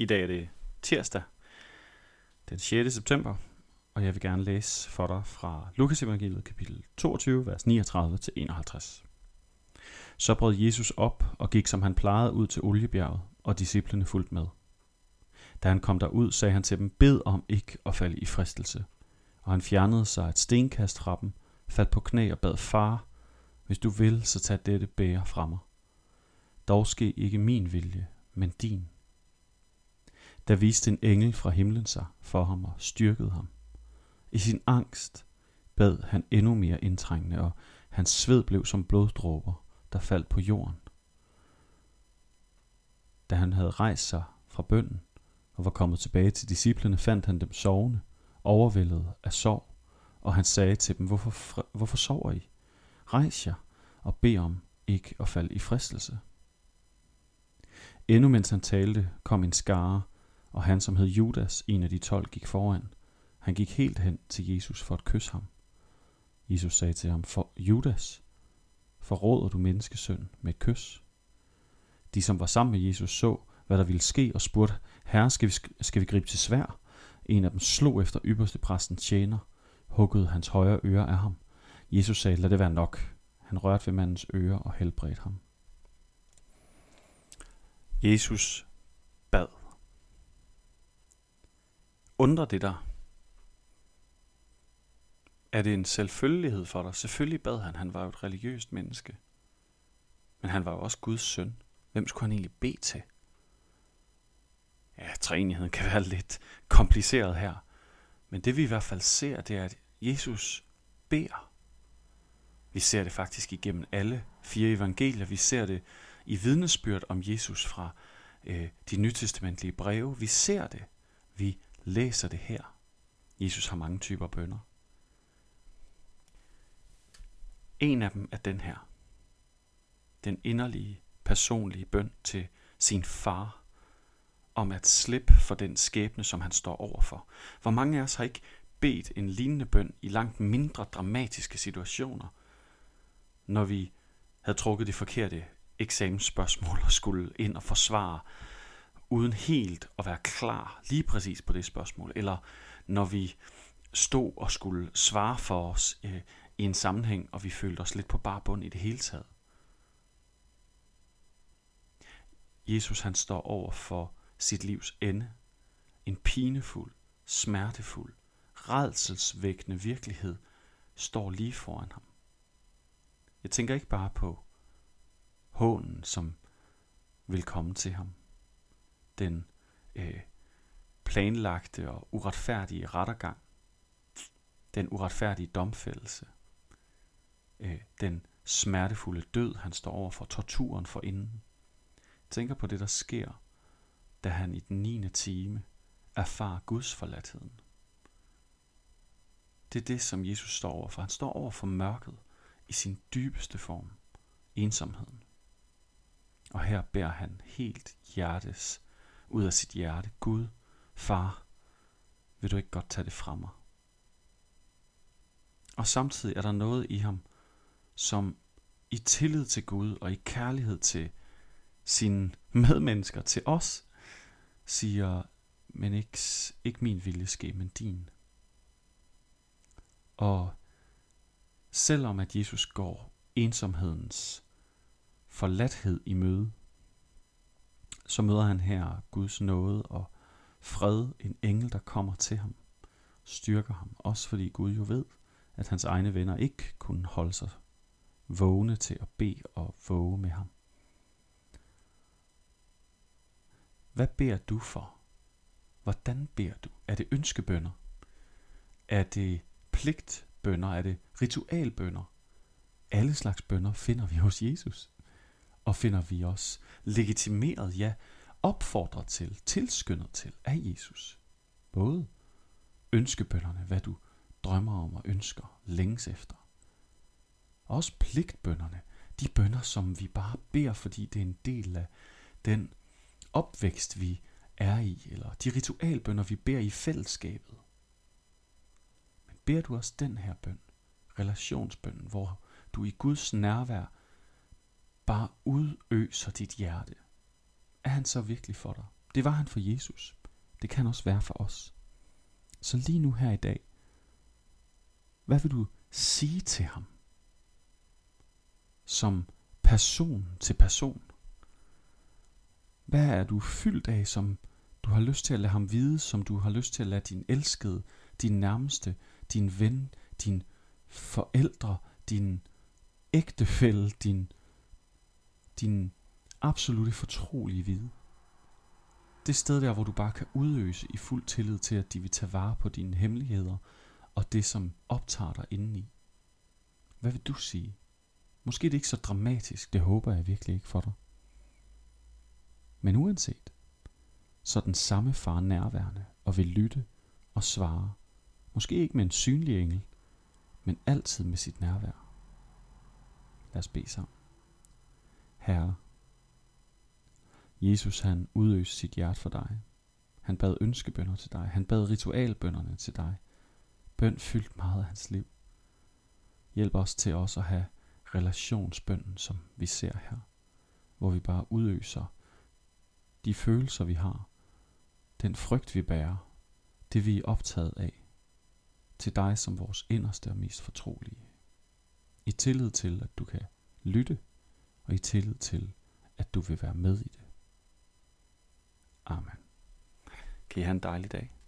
I dag er det tirsdag, den 6. september, og jeg vil gerne læse for dig fra Lukas evangeliet kapitel 22, vers 39-51. Så brød Jesus op og gik, som han plejede, ud til oliebjerget, og disciplene fulgte med. Da han kom derud, sagde han til dem, bed om ikke at falde i fristelse. Og han fjernede sig et stenkast fra dem, faldt på knæ og bad far, hvis du vil, så tag dette bære fra mig. Dog ske ikke min vilje, men din. Der viste en engel fra himlen sig for ham og styrkede ham. I sin angst bad han endnu mere indtrængende, og hans sved blev som bloddråber, der faldt på jorden. Da han havde rejst sig fra bønden og var kommet tilbage til disciplene, fandt han dem sovende, overvældet af sorg, og han sagde til dem, hvorfor, hvorfor sover I? Rejs jer og bed om ikke at falde i fristelse. Endnu mens han talte, kom en skare, og han, som hed Judas, en af de tolv, gik foran. Han gik helt hen til Jesus for at kysse ham. Jesus sagde til ham, for Judas, forråder du menneskesøn med et kys? De, som var sammen med Jesus, så, hvad der ville ske, og spurgte, Herre, skal vi, skal vi gribe til svær? En af dem slog efter ypperste præsten tjener, huggede hans højre øre af ham. Jesus sagde, lad det være nok. Han rørte ved mandens øre og helbredte ham. Jesus bad. Undrer det dig? Er det en selvfølgelighed for dig? Selvfølgelig bad han. Han var jo et religiøst menneske. Men han var jo også Guds søn. Hvem skulle han egentlig bede til? Ja, træenigheden kan være lidt kompliceret her. Men det vi i hvert fald ser, det er, at Jesus beder. Vi ser det faktisk igennem alle fire evangelier. Vi ser det i vidnesbyrd om Jesus fra øh, de nytestamentlige breve. Vi ser det. Vi læser det her. Jesus har mange typer bønder. En af dem er den her. Den inderlige, personlige bøn til sin far om at slippe for den skæbne, som han står overfor. Hvor mange af os har ikke bedt en lignende bøn i langt mindre dramatiske situationer, når vi havde trukket det forkerte eksamensspørgsmål og skulle ind og forsvare, uden helt at være klar lige præcis på det spørgsmål, eller når vi stod og skulle svare for os øh, i en sammenhæng, og vi følte os lidt på bar bund i det hele taget. Jesus han står over for sit livs ende. En pinefuld, smertefuld, redselsvækkende virkelighed står lige foran ham. Jeg tænker ikke bare på hånen, som vil komme til ham. Den øh, planlagte og uretfærdige rettergang. Den uretfærdige domfældelse. Øh, den smertefulde død, han står over for, torturen for inden. Tænker på det, der sker, da han i den 9. time erfarer Guds forladtheden. Det er det, som Jesus står over for. Han står over for mørket i sin dybeste form, ensomheden. Og her bærer han helt hjertes ud af sit hjerte, Gud, far, vil du ikke godt tage det fra mig? Og samtidig er der noget i ham, som i tillid til Gud og i kærlighed til sine medmennesker, til os, siger, men ikke, ikke min vilje ske, men din. Og selvom at Jesus går ensomhedens forladthed i møde, så møder han her Guds nåde og fred, en engel, der kommer til ham, styrker ham, også fordi Gud jo ved, at hans egne venner ikke kunne holde sig vågne til at bede og våge med ham. Hvad beder du for? Hvordan beder du? Er det ønskebønder? Er det pligtbønder? Er det ritualbønder? Alle slags bønder finder vi hos Jesus. Og finder vi os legitimeret, ja, opfordret til, tilskyndet til af Jesus. Både ønskebønderne, hvad du drømmer om og ønsker længes efter. Også pligtbønderne, de bønder, som vi bare beder, fordi det er en del af den opvækst, vi er i, eller de ritualbønder, vi beder i fællesskabet. Men beder du også den her bøn, relationsbønnen, hvor du i Guds nærvær bare udøser dit hjerte, er han så virkelig for dig? Det var han for Jesus. Det kan også være for os. Så lige nu her i dag, hvad vil du sige til ham? Som person til person. Hvad er du fyldt af, som du har lyst til at lade ham vide, som du har lyst til at lade din elskede, din nærmeste, din ven, din forældre, din ægtefælle, din, din absolute fortrolige vide. Det sted der, hvor du bare kan udøse i fuld tillid til, at de vil tage vare på dine hemmeligheder og det, som optager dig indeni. Hvad vil du sige? Måske er det ikke så dramatisk, det håber jeg virkelig ikke for dig. Men uanset, så er den samme far nærværende og vil lytte og svare. Måske ikke med en synlig engel, men altid med sit nærvær. Lad os bede sammen. Herre, Jesus han udøste sit hjerte for dig. Han bad ønskebønder til dig. Han bad ritualbønderne til dig. Bøn fyldt meget af hans liv. Hjælp os til også at have relationsbønden, som vi ser her. Hvor vi bare udøser de følelser, vi har. Den frygt, vi bærer. Det, vi er optaget af. Til dig som vores inderste og mest fortrolige. I tillid til, at du kan lytte, og i tillid til, at du vil være med i det. Amen. Kan I have en dejlig dag.